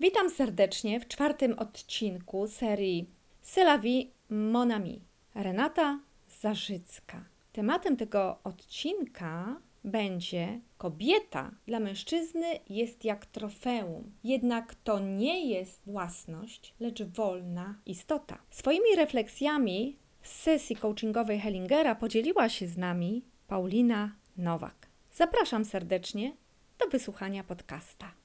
Witam serdecznie w czwartym odcinku serii Sylawi Monami. Renata Zarzycka. Tematem tego odcinka będzie kobieta dla mężczyzny jest jak trofeum, jednak to nie jest własność, lecz wolna istota. Swoimi refleksjami z sesji coachingowej Hellingera podzieliła się z nami Paulina Nowak. Zapraszam serdecznie do wysłuchania podcasta.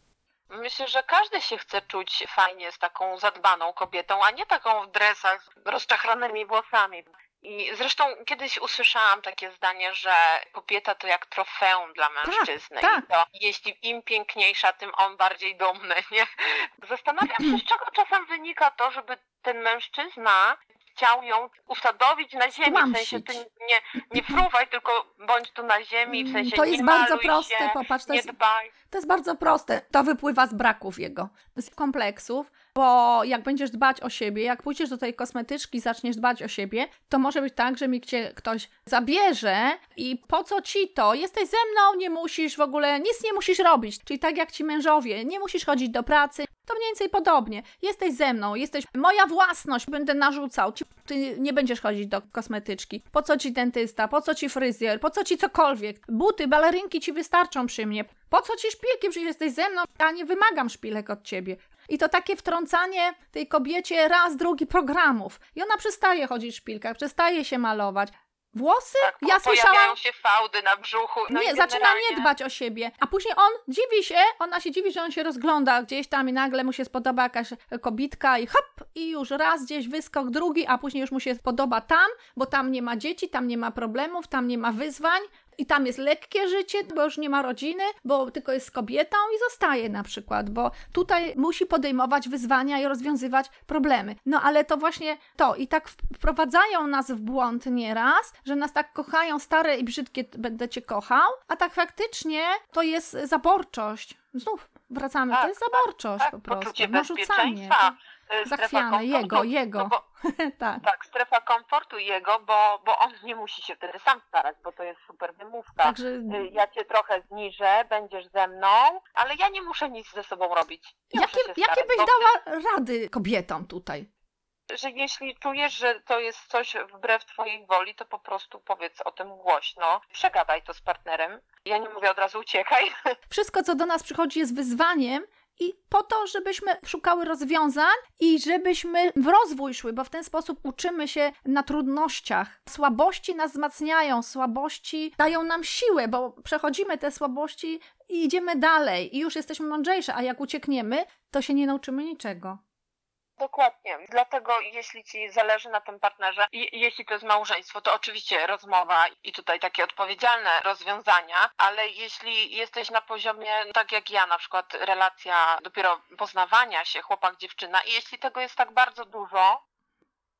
Myślę, że każdy się chce czuć fajnie z taką zadbaną kobietą, a nie taką w dresach z rozczachranymi włosami. I zresztą kiedyś usłyszałam takie zdanie, że kobieta to jak trofeum dla mężczyzny. tak. I to jeśli im piękniejsza, tym on bardziej dumny, nie? Zastanawiam się, z czego czasem wynika to, żeby ten mężczyzna chciał ją usadowić na ziemi. W sensie ty nie, nie fruwaj, tylko bądź tu na ziemi, w sensie To nie jest bardzo maluj proste, się, popatrz, to nie jest, to jest bardzo proste. To wypływa z braków jego, z kompleksów, bo jak będziesz dbać o siebie, jak pójdziesz do tej kosmetyczki zaczniesz dbać o siebie, to może być tak, że mi cię ktoś zabierze i po co ci to? Jesteś ze mną, nie musisz w ogóle, nic nie musisz robić. Czyli tak jak ci mężowie, nie musisz chodzić do pracy, to mniej więcej podobnie. Jesteś ze mną, jesteś moja własność, będę narzucał. Ci- Ty nie będziesz chodzić do kosmetyczki. Po co ci dentysta? Po co ci fryzjer? Po co ci cokolwiek? Buty, balerynki ci wystarczą przy mnie. Po co ci szpilki? Przecież jesteś ze mną, a nie wymagam szpilek od ciebie. I to takie wtrącanie tej kobiecie raz, drugi programów. I ona przestaje chodzić w szpilkach, przestaje się malować. Włosy? Tak, ja słyszałam, się fałdy na brzuchu. No nie, zaczyna nie dbać o siebie. A później on dziwi się, ona się dziwi, że on się rozgląda gdzieś tam i nagle mu się spodoba jakaś kobitka i hop, i już raz gdzieś wyskok, drugi, a później już mu się podoba tam, bo tam nie ma dzieci, tam nie ma problemów, tam nie ma wyzwań. I tam jest lekkie życie, bo już nie ma rodziny, bo tylko jest kobietą i zostaje na przykład, bo tutaj musi podejmować wyzwania i rozwiązywać problemy. No ale to właśnie to. I tak wprowadzają nas w błąd nieraz, że nas tak kochają, stare i brzydkie będę cię kochał, a tak faktycznie to jest zaborczość. Znów wracamy, Tak, to jest zaborczość tak, po prostu. Narzucanie. Strefa Zachwiane, komfortu, jego, jego. No bo, tak. tak, strefa komfortu jego, bo, bo on nie musi się wtedy sam starać, bo to jest super wymówka. Także Y, Ja cię trochę zniżę, będziesz ze mną, ale ja nie muszę nic ze sobą robić. Nie jakie, się jakie starać, byś dała rady kobietom tutaj? że jeśli czujesz, że to jest coś wbrew twojej woli, to po prostu powiedz o tym głośno. Przegadaj to z partnerem. Ja nie mówię od razu uciekaj. Wszystko, co do nas przychodzi, jest wyzwaniem. I po to, żebyśmy szukały rozwiązań i żebyśmy w rozwój szły, bo w ten sposób uczymy się na trudnościach. Słabości nas wzmacniają, słabości dają nam siłę, bo przechodzimy te słabości i idziemy dalej, i już jesteśmy mądrzejsze, a jak uciekniemy, to się nie nauczymy niczego. Dokładnie. Dlatego jeśli ci zależy na tym partnerze i jeśli to jest małżeństwo, to oczywiście rozmowa i tutaj takie odpowiedzialne rozwiązania, ale jeśli jesteś na poziomie, tak jak ja na przykład, relacja dopiero poznawania się, chłopak, dziewczyna i jeśli tego jest tak bardzo dużo,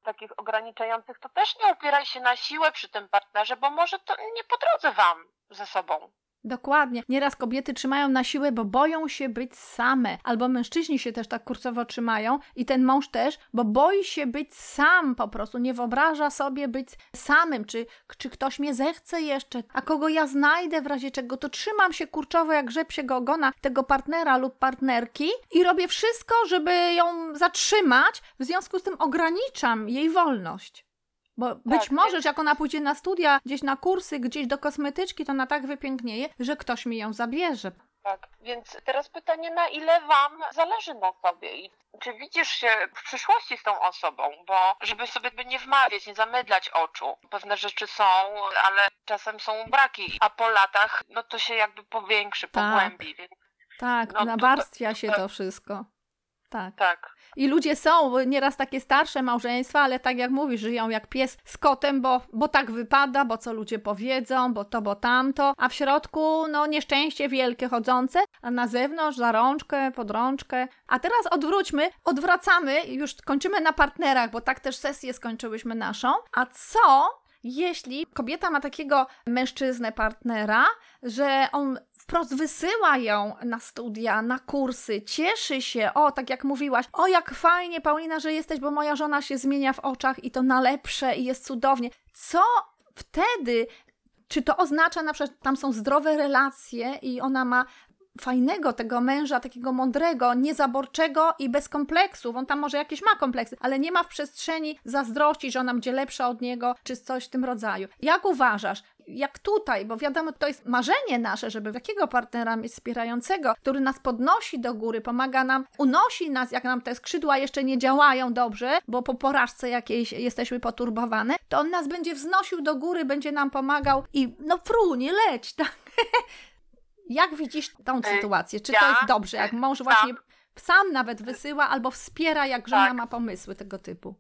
takich ograniczających, to też nie opieraj się na siłę przy tym partnerze, bo może to nie po drodze wam ze sobą. Dokładnie. Nieraz kobiety trzymają na siłę, bo boją się być same. Albo mężczyźni się też tak kurcowo trzymają i ten mąż też, bo boi się być sam po prostu. Nie wyobraża sobie być samym. Czy, czy ktoś mnie zechce jeszcze, a kogo ja znajdę w razie czego, to trzymam się kurczowo jak rzep się go ogona tego partnera lub partnerki i robię wszystko, żeby ją zatrzymać. W związku z tym ograniczam jej wolność. Bo być Tak, może, że jak ona pójdzie na studia, gdzieś na kursy, gdzieś do kosmetyczki, to ona tak wypięknieje, że ktoś mi ją zabierze. Tak, więc teraz pytanie, na ile Wam zależy na sobie i czy widzisz się w przyszłości z tą osobą, bo żeby sobie nie wmawiać, nie zamydlać oczu. Pewne rzeczy są, ale czasem są braki, a po latach no to się jakby powiększy, Tak. pogłębi, więc Tak, No, nawarstwia to- się to wszystko. Tak. tak. I ludzie są nieraz takie starsze małżeństwa, ale tak jak mówisz, żyją jak pies z kotem, bo, bo tak wypada, bo co ludzie powiedzą, bo to, bo tamto, a w środku, no, nieszczęście wielkie chodzące, a na zewnątrz za rączkę, pod rączkę. A teraz odwróćmy, odwracamy, już kończymy na partnerach, bo tak też sesję skończyłyśmy naszą. A co, jeśli kobieta ma takiego mężczyznę, partnera, że on wprost wysyła ją na studia, na kursy, cieszy się, o, tak jak mówiłaś, o, jak fajnie, Paulina, że jesteś, bo moja żona się zmienia w oczach i to na lepsze i jest cudownie. Co wtedy, czy to oznacza na przykład, tam są zdrowe relacje i ona ma fajnego, tego męża, takiego mądrego, niezaborczego i bez kompleksów. On tam może jakieś ma kompleksy, ale nie ma w przestrzeni zazdrości, że ona będzie lepsza od niego, czy coś w tym rodzaju. Jak uważasz, jak tutaj, bo wiadomo, to jest marzenie nasze, żeby takiego partnera mieć wspierającego, który nas podnosi do góry, pomaga nam, unosi nas, jak nam te skrzydła jeszcze nie działają dobrze, bo po porażce jakiejś jesteśmy poturbowane, to on nas będzie wznosił do góry, będzie nam pomagał i no fru, nie leć, tak? jak widzisz tą sytuację? Czy to ja- jest dobrze, jak mąż właśnie sam nawet wysyła albo wspiera, jak żona Tak. ma pomysły tego typu?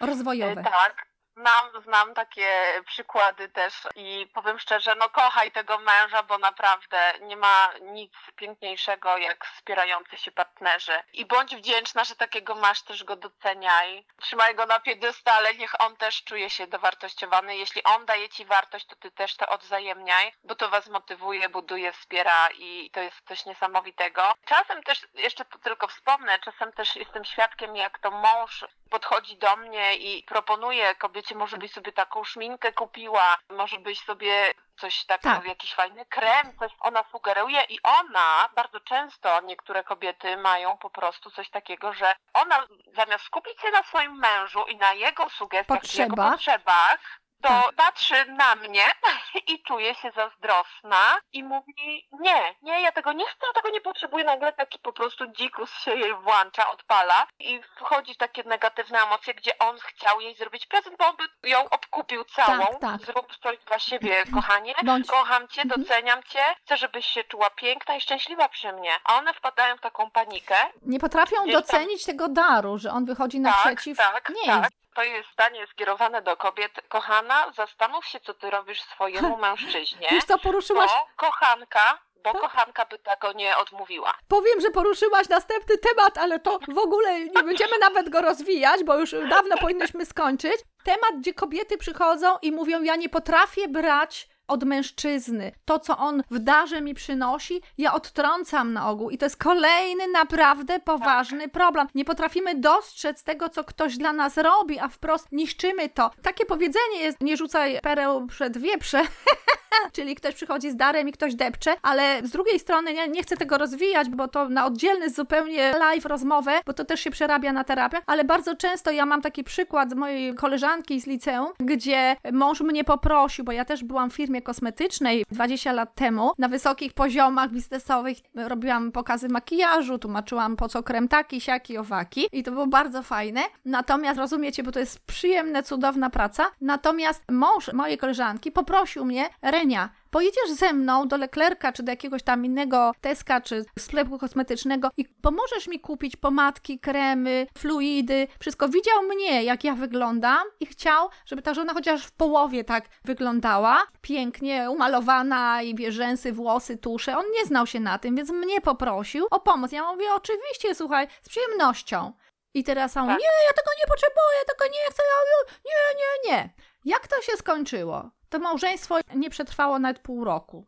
Rozwojowe. E, Tak. Znam, znam takie przykłady też i powiem szczerze, no kochaj tego męża, bo naprawdę nie ma nic piękniejszego jak wspierający się partnerzy. I bądź wdzięczna, że takiego masz, też go doceniaj. Trzymaj go na piedestale, niech on też czuje się dowartościowany. Jeśli on daje ci wartość, to ty też to odwzajemniaj, bo to was motywuje, buduje, wspiera i to jest coś niesamowitego. Czasem też, jeszcze tu tylko wspomnę, czasem też jestem świadkiem, jak to mąż podchodzi do mnie i proponuje kobiecie, może byś sobie taką szminkę kupiła, może byś sobie coś takiego, Tak. jakiś fajny krem, coś ona sugeruje i ona, bardzo często niektóre kobiety mają po prostu coś takiego, że ona zamiast skupić się na swoim mężu i na jego sugestiach, i jego Potrzebach. To Tak. patrzy na mnie i czuje się zazdrosna i mówi nie, nie, ja tego nie chcę, ja tego nie potrzebuję. Nagle taki po prostu dzikus się jej włącza, odpala i wchodzi w takie negatywne emocje, gdzie on chciał jej zrobić prezent, bo on by ją obkupił całą. Tak, tak. Zrób coś dla siebie, kochanie. Bądź Kocham cię, Mhm. doceniam cię, chcę, żebyś się czuła piękna i szczęśliwa przy mnie. A one wpadają w taką panikę. nie potrafią Gdzieś tam- docenić tego daru, że on wychodzi naprzeciw. Tak, nie, tak. To jest zdanie skierowane do kobiet. Kochana, zastanów się, co ty robisz swojemu mężczyźnie. wiesz co, poruszyłaś, Bo kochanka, bo Tak. kochanka by tego nie odmówiła. powiem, że poruszyłaś następny temat, ale to w ogóle nie będziemy nawet go rozwijać, bo już dawno powinnyśmy skończyć. Temat, gdzie kobiety przychodzą i mówią, ja nie potrafię brać od mężczyzny. To, co on w darze mi przynosi, ja odtrącam na ogół. I to jest kolejny naprawdę poważny problem. Nie potrafimy dostrzec tego, co ktoś dla nas robi, a wprost niszczymy to. Takie powiedzenie jest, nie rzucaj pereł przed wieprze, czyli ktoś przychodzi z darem i ktoś depcze, ale z drugiej strony nie, nie chcę tego rozwijać, bo to na oddzielny zupełnie live rozmowę, bo to też się przerabia na terapię, ale bardzo często ja mam taki przykład z mojej koleżanki z liceum, gdzie mąż mnie poprosił, bo ja też byłam w firmie kosmetycznej 20 lat temu, na wysokich poziomach biznesowych robiłam pokazy makijażu, tłumaczyłam po co krem taki, siaki, owaki. I to było bardzo fajne, natomiast rozumiecie, bo to jest przyjemna, cudowna praca, natomiast mąż mojej koleżanki poprosił mnie, Renia, pojedziesz ze mną do Leclerca, czy do jakiegoś tam innego Teska, czy sklepu kosmetycznego i pomożesz mi kupić pomadki, kremy, fluidy, wszystko. Widział mnie, jak ja wyglądam i chciał, żeby ta żona chociaż w połowie tak wyglądała, pięknie umalowana i wie, rzęsy, włosy, tusze. On nie znał się na tym, więc mnie poprosił o pomoc. Ja mówię, oczywiście, słuchaj, z przyjemnością. I teraz on, Tak. nie, ja tego nie potrzebuję, tego nie chcę, ja, nie, nie, nie. Jak to się skończyło? To małżeństwo nie przetrwało nawet pół roku.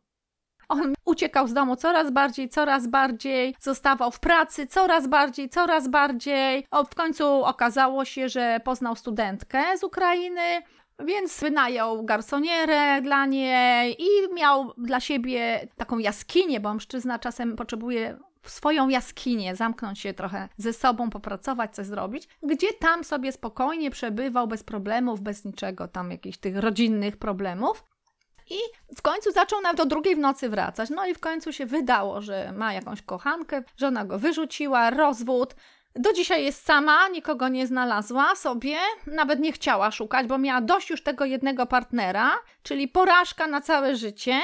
On uciekał z domu coraz bardziej, coraz bardziej, zostawał w pracy coraz bardziej, coraz bardziej. O, w końcu okazało się, że poznał studentkę z Ukrainy, więc wynajął garsonierę dla niej i miał dla siebie taką jaskinię, bo mężczyzna czasem potrzebuje w swoją jaskinię, zamknąć się trochę ze sobą, popracować, coś zrobić, gdzie tam sobie spokojnie przebywał bez problemów, bez niczego, tam jakichś tych rodzinnych problemów. I w końcu zaczął nawet do drugiej w nocy wracać. No i w końcu się wydało, że ma jakąś kochankę, żona go wyrzuciła, rozwód. Do dzisiaj jest sama, nikogo nie znalazła sobie, nawet nie chciała szukać, bo miała dość już tego jednego partnera, czyli porażka na całe życie.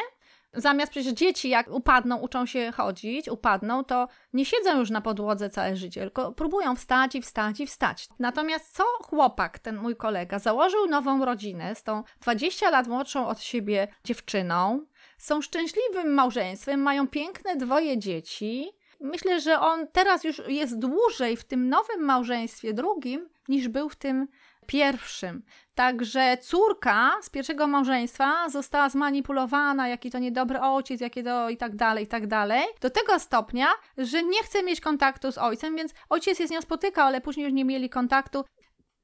Zamiast przecież dzieci, jak upadną, uczą się chodzić, upadną, to nie siedzą już na podłodze całe życie, tylko próbują wstać i wstać i wstać. Natomiast co chłopak, ten mój kolega, założył nową rodzinę z tą 20 lat młodszą od siebie dziewczyną, są szczęśliwym małżeństwem, mają piękne dwoje dzieci. Myślę, że on teraz już jest dłużej w tym nowym małżeństwie drugim, niż był w tym pierwszym. Także córka z pierwszego małżeństwa została zmanipulowana, jaki to niedobry ojciec, jakie to i tak dalej, i tak dalej. Do tego stopnia, że nie chce mieć kontaktu z ojcem, więc ojciec się z nią spotykał, ale później już nie mieli kontaktu.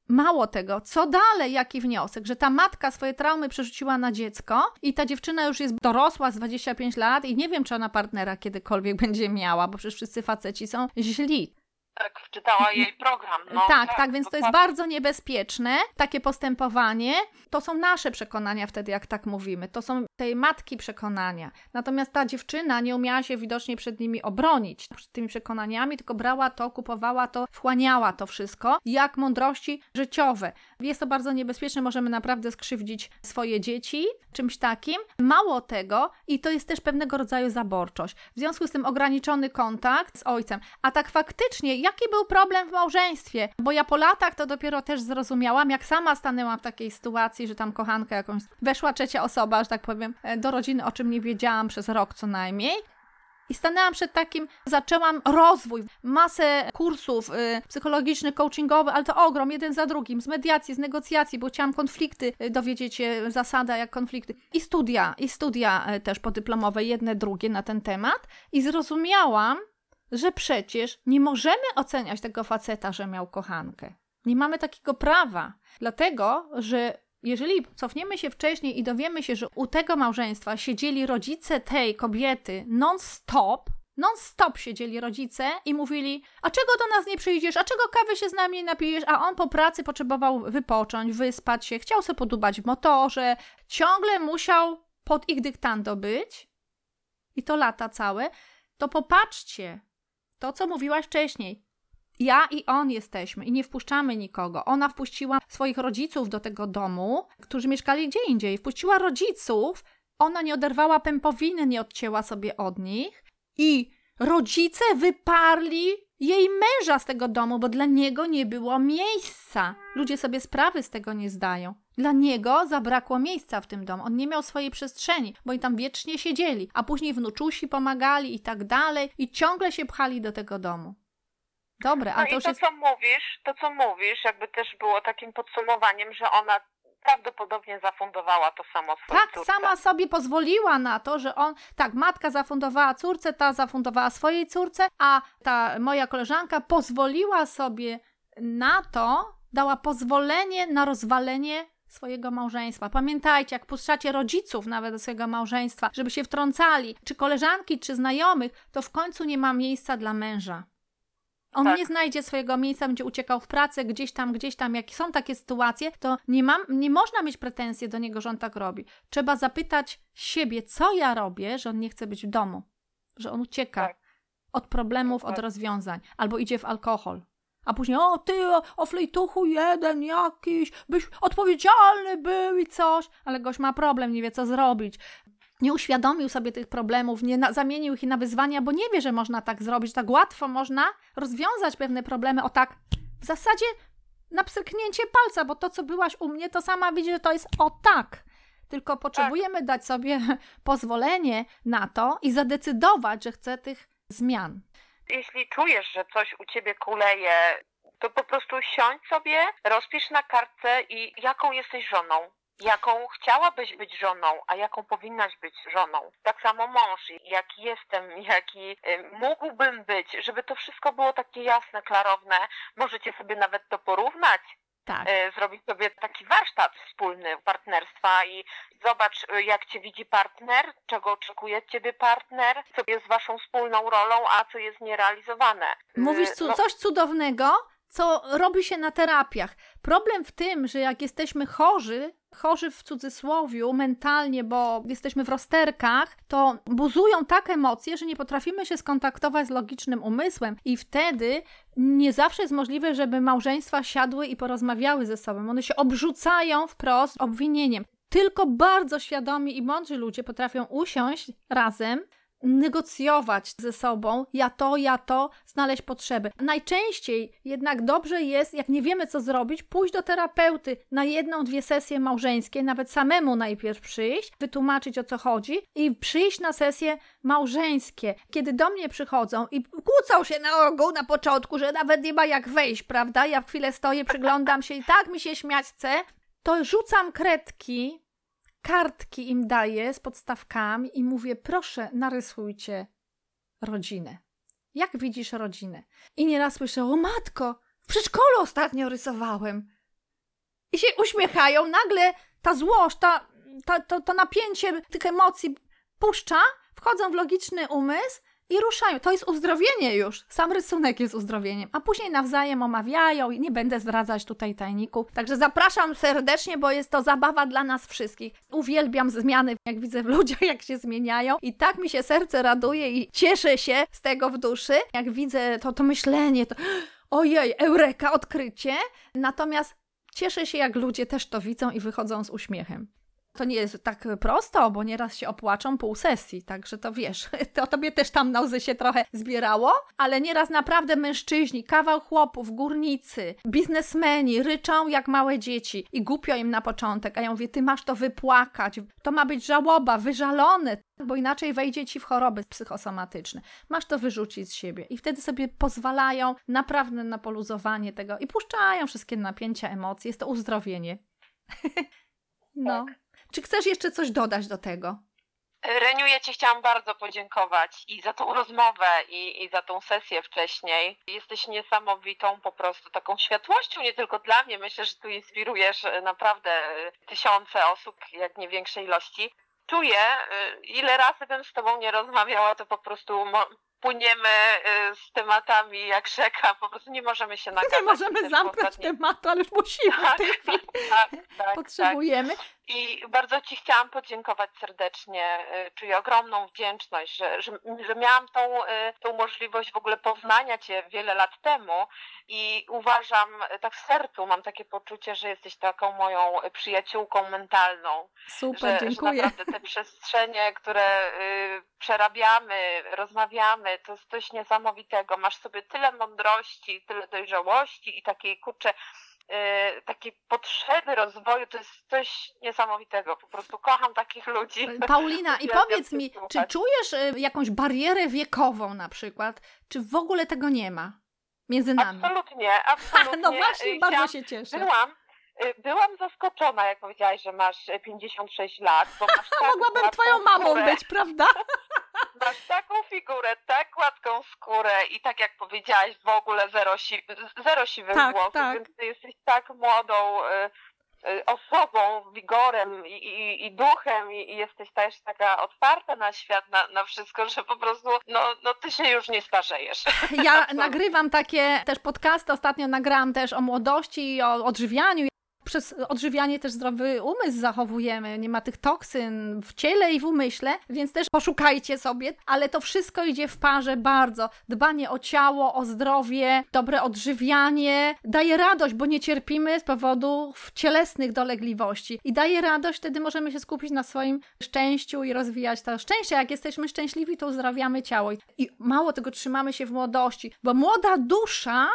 Mało tego, co dalej, jaki wniosek, że ta matka swoje traumy przerzuciła na dziecko i ta dziewczyna już jest dorosła z 25 lat i nie wiem, czy ona partnera kiedykolwiek będzie miała, bo przecież wszyscy faceci są źli. Tak, wczytała jej program. No, tak, tak, więc to jest bardzo niebezpieczne, takie postępowanie. To są nasze przekonania wtedy, jak tak mówimy. To są tej matki przekonania. Natomiast ta dziewczyna nie umiała się widocznie przed nimi obronić, przed tymi przekonaniami, tylko brała to, kupowała to, wchłaniała to wszystko, jak mądrości życiowe. Jest to bardzo niebezpieczne, możemy naprawdę skrzywdzić swoje dzieci czymś takim. Mało tego, i to jest też pewnego rodzaju zaborczość. W związku z tym ograniczony kontakt z ojcem. A tak faktycznie, jaki był problem w małżeństwie? Bo ja po latach to dopiero też zrozumiałam, jak sama stanęłam w takiej sytuacji, że tam kochanka jakąś weszła trzecia osoba, że tak powiem, e, do rodziny, o czym nie wiedziałam przez rok co najmniej. I stanęłam przed takim, zaczęłam rozwój, masę kursów y, psychologicznych, coachingowych, ale to ogrom, jeden za drugim, z mediacji, z negocjacji, bo chciałam konflikty y, dowiedzieć się, zasada jak konflikty. I studia, i studia y, też podyplomowe, jedne, drugie na ten temat. I zrozumiałam, że przecież nie możemy oceniać tego faceta, że miał kochankę. Nie mamy takiego prawa, dlatego że jeżeli cofniemy się wcześniej i dowiemy się, że u tego małżeństwa siedzieli rodzice tej kobiety non-stop, non-stop siedzieli rodzice i mówili: A czego do nas nie przyjdziesz? A czego kawy się z nami nie napijesz? A on po pracy potrzebował wypocząć, wyspać się, chciał sobie podubać w motorze, ciągle musiał pod ich dyktando być i to lata całe. To popatrzcie, to co mówiłaś wcześniej. Ja i on jesteśmy i nie wpuszczamy nikogo. Ona wpuściła swoich rodziców do tego domu, którzy mieszkali gdzie indziej. Wpuściła rodziców, ona nie oderwała pępowiny, nie odcięła sobie od nich i rodzice wyparli jej męża z tego domu, bo dla niego nie było miejsca. Ludzie sobie sprawy z tego nie zdają. Dla niego zabrakło miejsca w tym domu. On nie miał swojej przestrzeni, bo oni tam wiecznie siedzieli, a później wnuczusi pomagali i tak dalej i ciągle się pchali do tego domu. Dobre, a No to i to, jest... co mówisz, to co mówisz, jakby też było takim podsumowaniem, że ona prawdopodobnie zafundowała to samo swojej Tak, córce. sama sobie pozwoliła na to, że on, tak, matka zafundowała córce, ta zafundowała swojej córce, a ta moja koleżanka pozwoliła sobie na to, dała pozwolenie na rozwalenie swojego małżeństwa. Pamiętajcie, jak puszczacie rodziców nawet do swojego małżeństwa, żeby się wtrącali, czy koleżanki, czy znajomych, to w końcu nie ma miejsca dla męża. On Tak. nie znajdzie swojego miejsca, będzie uciekał w pracę, gdzieś tam, gdzieś tam. Jak są takie sytuacje, to nie, mam, nie można mieć pretensji do niego, że on tak robi. Trzeba zapytać siebie, co ja robię, że on nie chce być w domu, że on ucieka Tak. od problemów, od Dokładnie. rozwiązań, albo idzie w alkohol. A później, o ty, o, o flejtuchu jeden jakiś, byś odpowiedzialny był i coś. Ale gość ma problem, nie wie co zrobić. Nie uświadomił sobie tych problemów, nie na, zamienił ich na wyzwania, bo nie wie, że można tak zrobić. Tak łatwo można rozwiązać pewne problemy o tak, w zasadzie na pstryknięcie palca, bo to, co byłaś u mnie, to sama widzi, że to jest o tak. Tylko potrzebujemy dać sobie pozwolenie na to i zadecydować, że chce tych zmian. Jeśli czujesz, że coś u ciebie kuleje, to po prostu siądź sobie, rozpisz na kartce i jaką jesteś żoną. Jaką chciałabyś być żoną, a jaką powinnaś być żoną. Tak samo mąż, jaki jestem, jaki y, mógłbym być, żeby to wszystko było takie jasne, klarowne. Możecie sobie nawet to porównać, Tak. e, zrobić sobie taki warsztat wspólny partnerstwa i zobacz, e, jak cię widzi partner, czego oczekuje od ciebie partner, co jest waszą wspólną rolą, a co jest nierealizowane. Mówisz cu- no, coś cudownego, co robi się na terapiach. Problem w tym, że jak jesteśmy chorzy, chorzy w cudzysłowiu mentalnie, bo jesteśmy w rozterkach, to buzują tak emocje, że nie potrafimy się skontaktować z logicznym umysłem i wtedy nie zawsze jest możliwe, żeby małżeństwa siadły i porozmawiały ze sobą. One się obrzucają wprost obwinieniem. Tylko bardzo świadomi i mądrzy ludzie potrafią usiąść razem, negocjować ze sobą, ja to, ja to, znaleźć potrzeby. Najczęściej jednak dobrze jest, jak nie wiemy co zrobić, pójść do terapeuty na jedną, dwie sesje małżeńskie, nawet samemu najpierw przyjść, wytłumaczyć o co chodzi i przyjść na sesje małżeńskie. Kiedy do mnie przychodzą i kłócą się na ogół na początku, że nawet nie ma jak wejść, prawda? Ja w chwilę stoję, przyglądam się i tak mi się śmiać chce, to rzucam kredki kartki im daję z podstawkami i mówię, proszę, narysujcie rodzinę. Jak widzisz rodzinę? I nieraz słyszę, o matko, w przedszkolu ostatnio rysowałem. i się uśmiechają, nagle ta złość, ta, ta, to, to napięcie tych emocji puszcza, wchodzą w logiczny umysł i ruszają. To jest uzdrowienie już. Sam rysunek jest uzdrowieniem. A później nawzajem omawiają i nie będę zdradzać tutaj tajników. Także zapraszam serdecznie, bo jest to zabawa dla nas wszystkich. Uwielbiam zmiany, jak widzę w ludziach, jak się zmieniają. I tak mi się serce raduje i cieszę się z tego w duszy. Jak widzę to, to myślenie, to ojej, eureka, odkrycie. Natomiast cieszę się, jak ludzie też to widzą i wychodzą z uśmiechem. To nie jest tak prosto, bo nieraz się opłaczą pół sesji, także to wiesz, to tobie też tam na łzy się trochę zbierało, ale nieraz naprawdę mężczyźni, kawał chłopów, górnicy, biznesmeni ryczą jak małe dzieci i głupio im na początek, a ja mówię, ty masz to wypłakać, to ma być żałoba, wyżalone, bo inaczej wejdzie ci w choroby psychosomatyczne. Masz to wyrzucić z siebie i wtedy sobie pozwalają naprawdę na poluzowanie tego i puszczają wszystkie napięcia, emocje, jest to uzdrowienie. no. Czy chcesz jeszcze coś dodać do tego? Reniu, ja Ci chciałam bardzo podziękować i za tą rozmowę, i, i za tą sesję wcześniej. Jesteś niesamowitą po prostu taką światłością, nie tylko dla mnie. Myślę, że tu inspirujesz e, naprawdę e, tysiące osób, jak nie większej ilości. Czuję, e, ile razy bym z Tobą nie rozmawiała, to po prostu płyniemy z tematami jak rzeka, po prostu nie możemy się nagadać. Nie możemy zamknąć tematu, ale już musimy w Tak, tej chwili. tak, tak, tak. Potrzebujemy. I bardzo Ci chciałam podziękować serdecznie. y, Czuję ogromną wdzięczność, że, że, że miałam tą, y, tą możliwość w ogóle poznania Cię wiele lat temu i uważam, tak w sercu mam takie poczucie, że jesteś taką moją przyjaciółką mentalną. Super, Że, że dziękuję. naprawdę te przestrzenie, które y, przerabiamy, rozmawiamy, to jest coś niesamowitego. Masz sobie tyle mądrości, tyle dojrzałości i takiej kurczę takiej potrzeby rozwoju, to jest coś niesamowitego. Po prostu kocham takich ludzi. Paulina, i powiedz mi, czy słuchać. czujesz y, jakąś barierę wiekową na przykład? Czy w ogóle tego nie ma między nami? Absolutnie, absolutnie. No właśnie, Y, bardzo się cieszę. Byłam, byłam zaskoczona, jak powiedziałaś, że masz y, 56 lat, bo masz tak Mogłabym twoją mamą być, prawda? Masz taką figurę, tak gładką skórę i tak jak powiedziałaś, w ogóle zero, si zero siwych Tak, włosów, tak. więc ty jesteś tak młodą y, y, osobą, wigorem i, i, i duchem i, i jesteś też taka otwarta na świat, na, na wszystko, że po prostu, no, no ty się już nie starzejesz. Ja nagrywam takie też podcasty, ostatnio nagrałam też o młodości i o odżywianiu. Przez odżywianie też zdrowy umysł zachowujemy, nie ma tych toksyn w ciele i w umyśle, więc też poszukajcie sobie, ale to wszystko idzie w parze bardzo. Dbanie o ciało, o zdrowie, dobre odżywianie daje radość, bo nie cierpimy z powodów cielesnych dolegliwości i daje radość, wtedy możemy się skupić na swoim szczęściu i rozwijać to szczęście. Jak jesteśmy szczęśliwi, to uzdrawiamy ciało. I mało tego, trzymamy się w młodości, bo młoda dusza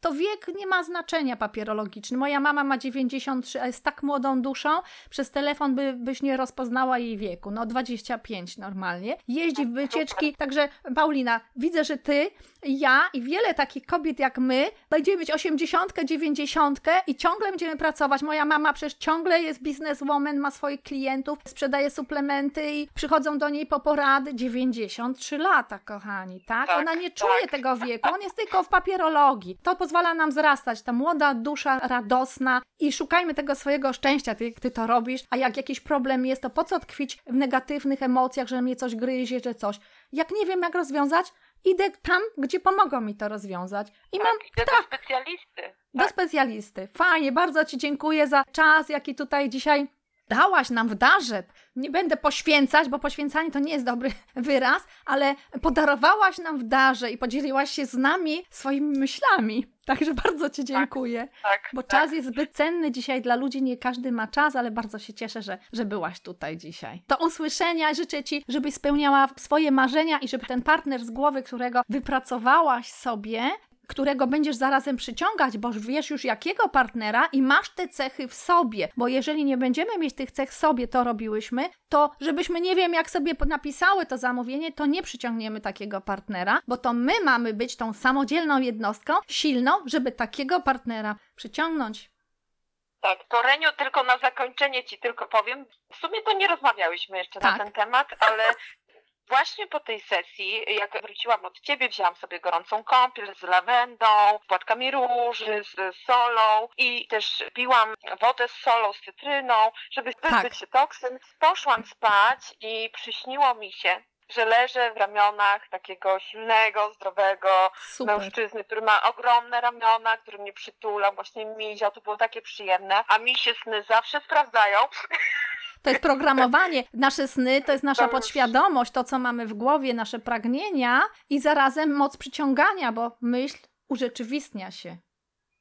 to wiek nie ma znaczenia papierologiczny. Moja mama ma 93, a jest tak młodą duszą, przez telefon by, byś nie rozpoznała jej wieku. No 25 normalnie. Jeździ w wycieczki, także Paulina, widzę, że ty, ja i wiele takich kobiet jak my będziemy mieć 80, 90 i ciągle będziemy pracować. Moja mama przecież ciągle jest bizneswoman, ma swoich klientów, sprzedaje suplementy i przychodzą do niej po porady. 93 lata, kochani, tak? Tak, Ona nie czuje tak. tego wieku, on jest tylko w papierologii. To pozwala nam wzrastać, ta młoda dusza radosna i szukajmy tego swojego szczęścia, ty, ty to robisz, a jak jakiś problem jest, to po co tkwić w negatywnych emocjach, że mnie coś gryzie, że coś. Jak nie wiem, jak rozwiązać, idę tam, gdzie pomogą mi to rozwiązać. I mam tak, idę do specjalisty. do specjalisty. Fajnie, bardzo Ci dziękuję za czas, jaki tutaj dzisiaj dałaś nam w darze. Nie będę poświęcać, bo poświęcanie to nie jest dobry wyraz, ale podarowałaś nam w darze i podzieliłaś się z nami swoimi myślami. Także bardzo Ci dziękuję. Tak, Bo tak. czas jest zbyt cenny dzisiaj dla ludzi, nie każdy ma czas, ale bardzo się cieszę, że, że byłaś tutaj dzisiaj. Do usłyszenia, życzę Ci, żebyś spełniała swoje marzenia i żeby ten partner z głowy, którego wypracowałaś sobie, którego będziesz zarazem przyciągać, bo wiesz już jakiego partnera i masz te cechy w sobie, bo jeżeli nie będziemy mieć tych cech w sobie, to robiłyśmy, to żebyśmy nie wiem jak sobie napisały to zamówienie, to nie przyciągniemy takiego partnera, bo to my mamy być tą samodzielną jednostką, silną, żeby takiego partnera przyciągnąć. Tak, to Reniu, tylko na zakończenie Ci tylko powiem, w sumie to nie rozmawiałyśmy jeszcze Tak. na ten temat, ale Właśnie po tej sesji, jak wróciłam od ciebie, wzięłam sobie gorącą kąpiel z lawendą, z płatkami róży, z solą i też piłam wodę z solą, z cytryną, żeby wyzbyć się toksyn. Poszłam spać i przyśniło mi się, że leżę w ramionach takiego silnego, zdrowego Super. mężczyzny, który ma ogromne ramiona, który mnie przytula, właśnie miział, to było takie przyjemne, a mi się sny zawsze sprawdzają. To jest programowanie. Nasze sny to jest nasza podświadomość, to co mamy w głowie, nasze pragnienia i zarazem moc przyciągania, bo myśl urzeczywistnia się.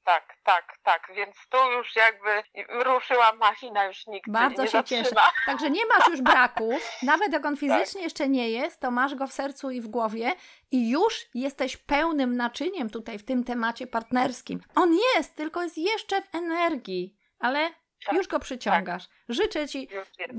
Tak, tak, tak, więc tu już jakby ruszyła machina, już nikt Bardzo nie się cieszę. zatrzyma. Także nie masz już braków, nawet jak on fizycznie jeszcze nie jest, to masz go w sercu i w głowie i już jesteś pełnym naczyniem tutaj w tym temacie partnerskim. On jest, tylko jest jeszcze w energii, ale Tak, już go przyciągasz. Życzę Ci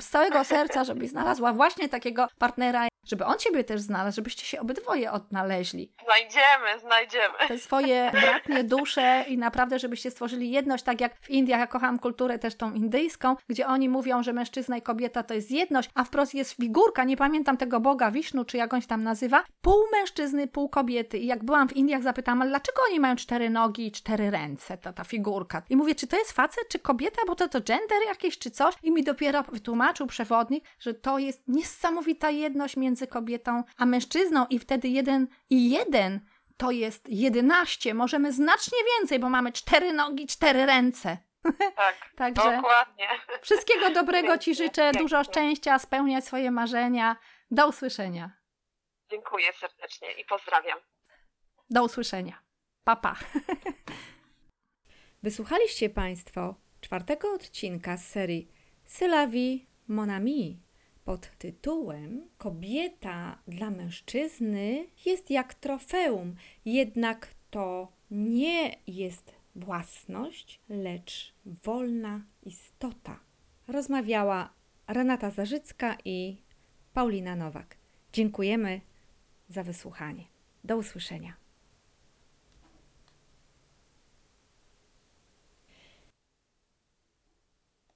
z całego serca, żebyś znalazła właśnie takiego partnera, żeby on Ciebie też znalazł, żebyście się obydwoje odnaleźli. Znajdziemy, znajdziemy. Te swoje bratnie dusze i naprawdę, żebyście stworzyli jedność, tak jak w Indiach, ja kocham kulturę też tą indyjską, gdzie oni mówią, że mężczyzna i kobieta to jest jedność, a wprost jest figurka, nie pamiętam tego Boga, Wisznu, czy jak on się tam nazywa, pół mężczyzny, pół kobiety. I jak byłam w Indiach, zapytałam, ale dlaczego oni mają cztery nogi i cztery ręce, ta, ta figurka? I mówię, czy to jest facet, czy kobieta, bo to to gender jakieś, czy coś? I mi dopiero wytłumaczył przewodnik, że to jest niesamowita jedność między kobietą a mężczyzną i wtedy jeden i jeden to jest 11. Możemy znacznie więcej, bo mamy cztery nogi, cztery ręce. Tak, Także dokładnie. wszystkiego dobrego Ci życzę, dużo szczęścia, spełniać swoje marzenia. Do usłyszenia. Dziękuję serdecznie i pozdrawiam. Do usłyszenia. Papa. Pa. Wysłuchaliście Państwo czwartego odcinka z serii Sylawi Monami pod tytułem Kobieta dla mężczyzny jest jak trofeum, jednak to nie jest własność, lecz wolna istota. Rozmawiała Renata Zarzycka i Paulina Nowak. Dziękujemy za wysłuchanie. Do usłyszenia.